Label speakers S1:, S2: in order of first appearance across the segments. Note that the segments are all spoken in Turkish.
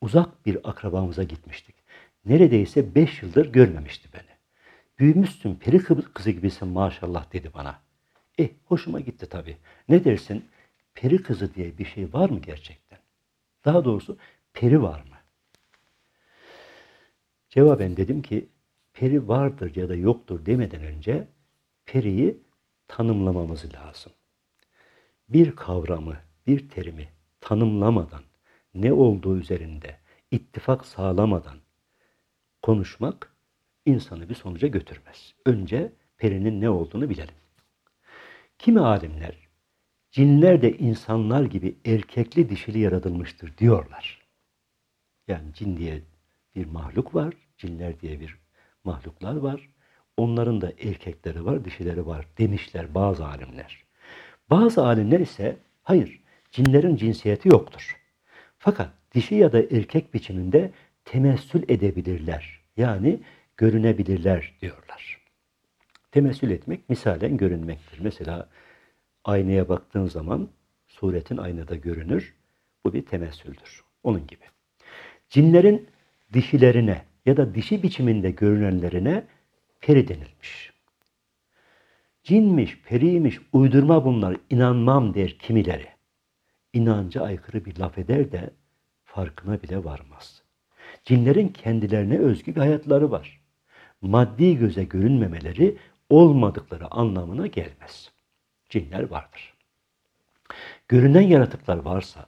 S1: uzak bir akrabamıza gitmiştik. Neredeyse beş yıldır görmemişti beni. Büyümüşsün, peri kızı gibisin maşallah dedi bana. Eh, hoşuma gitti tabii. Ne dersin? Peri kızı diye bir şey var mı gerçekten? Daha doğrusu peri var mı? Cevaben dedim ki, peri vardır ya da yoktur demeden önce periyi tanımlamamız lazım. Bir kavramı, bir terimi tanımlamadan, ne olduğu üzerinde ittifak sağlamadan konuşmak insanı bir sonuca götürmez. Önce perinin ne olduğunu bilelim. Kimi alimler cinler de insanlar gibi erkekli dişili yaratılmıştır diyorlar. Yani cin diye bir mahluk var, cinler diye bir mahluklar var. Onların da erkekleri var, dişileri var demişler bazı alimler. Bazı alimler ise hayır, cinlerin cinsiyeti yoktur. Fakat dişi ya da erkek biçiminde temessül edebilirler. Yani görünebilirler diyorlar. Temessül etmek misalen görünmektir. Mesela aynaya baktığın zaman suretin aynada görünür. Bu bir temessüldür. Onun gibi. Cinlerin dişilerine ya da dişi biçiminde görünenlerine peri denilmiş. Cinmiş, periymiş, uydurma bunlar, inanmam der kimileri. İnanca aykırı bir laf eder de farkına bile varmaz. Cinlerin kendilerine özgü bir hayatları var. Maddi göze görünmemeleri olmadıkları anlamına gelmez. Cinler vardır. Görünen yaratıklar varsa,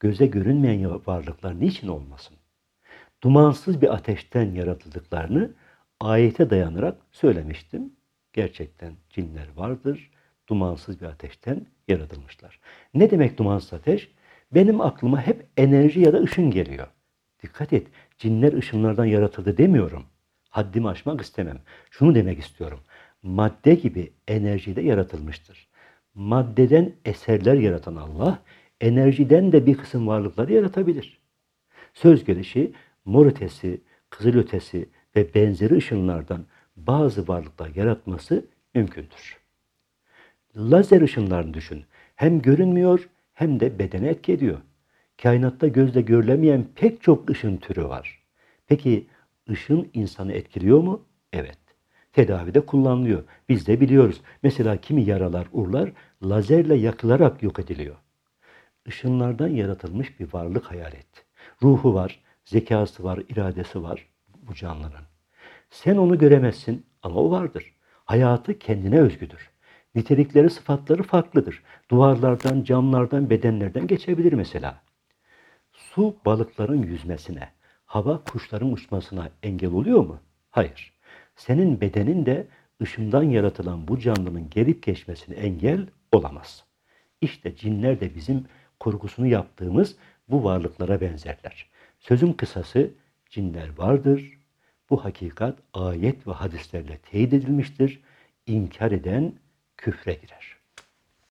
S1: göze görünmeyen varlıklar niçin olmasın? Dumansız bir ateşten yaratıldıklarını ayete dayanarak söylemiştim. Gerçekten cinler vardır. Dumansız bir ateşten yaratılmışlar. Ne demek dumansız ateş? Benim aklıma hep enerji ya da ışın geliyor. Dikkat et, cinler ışınlardan yaratıldı demiyorum. Haddimi aşmak istemem. Şunu demek istiyorum. Madde gibi enerjide yaratılmıştır. Maddeden eserler yaratan Allah, enerjiden de bir kısım varlıkları yaratabilir. Söz gelişi mor ötesi, kızıl ötesi ve benzeri ışınlardan bazı varlıklar yaratması mümkündür. Lazer ışınlarını düşün. Hem görünmüyor hem de bedene etki ediyor. Kainatta gözle görülemeyen pek çok ışın türü var. Peki ışın insanı etkiliyor mu? Evet. Tedavide kullanılıyor. Biz de biliyoruz. Mesela kimi yaralar, urlar lazerle yakılarak yok ediliyor. Işınlardan yaratılmış bir varlık hayal et. Ruhu var, zekası var, iradesi var bu canlının. Sen onu göremezsin ama o vardır. Hayatı kendine özgüdür. Nitelikleri, sıfatları farklıdır. Duvarlardan, camlardan, bedenlerden geçebilir mesela. Su balıkların yüzmesine, hava kuşların uçmasına engel oluyor mu? Hayır. Senin bedenin de ışından yaratılan bu canlının gelip geçmesine engel olamaz. İşte cinler de bizim kurgusunu yaptığımız bu varlıklara benzerler. Sözün kısası cinler vardır. Bu hakikat ayet ve hadislerle teyit edilmiştir. İnkar eden küfre girer.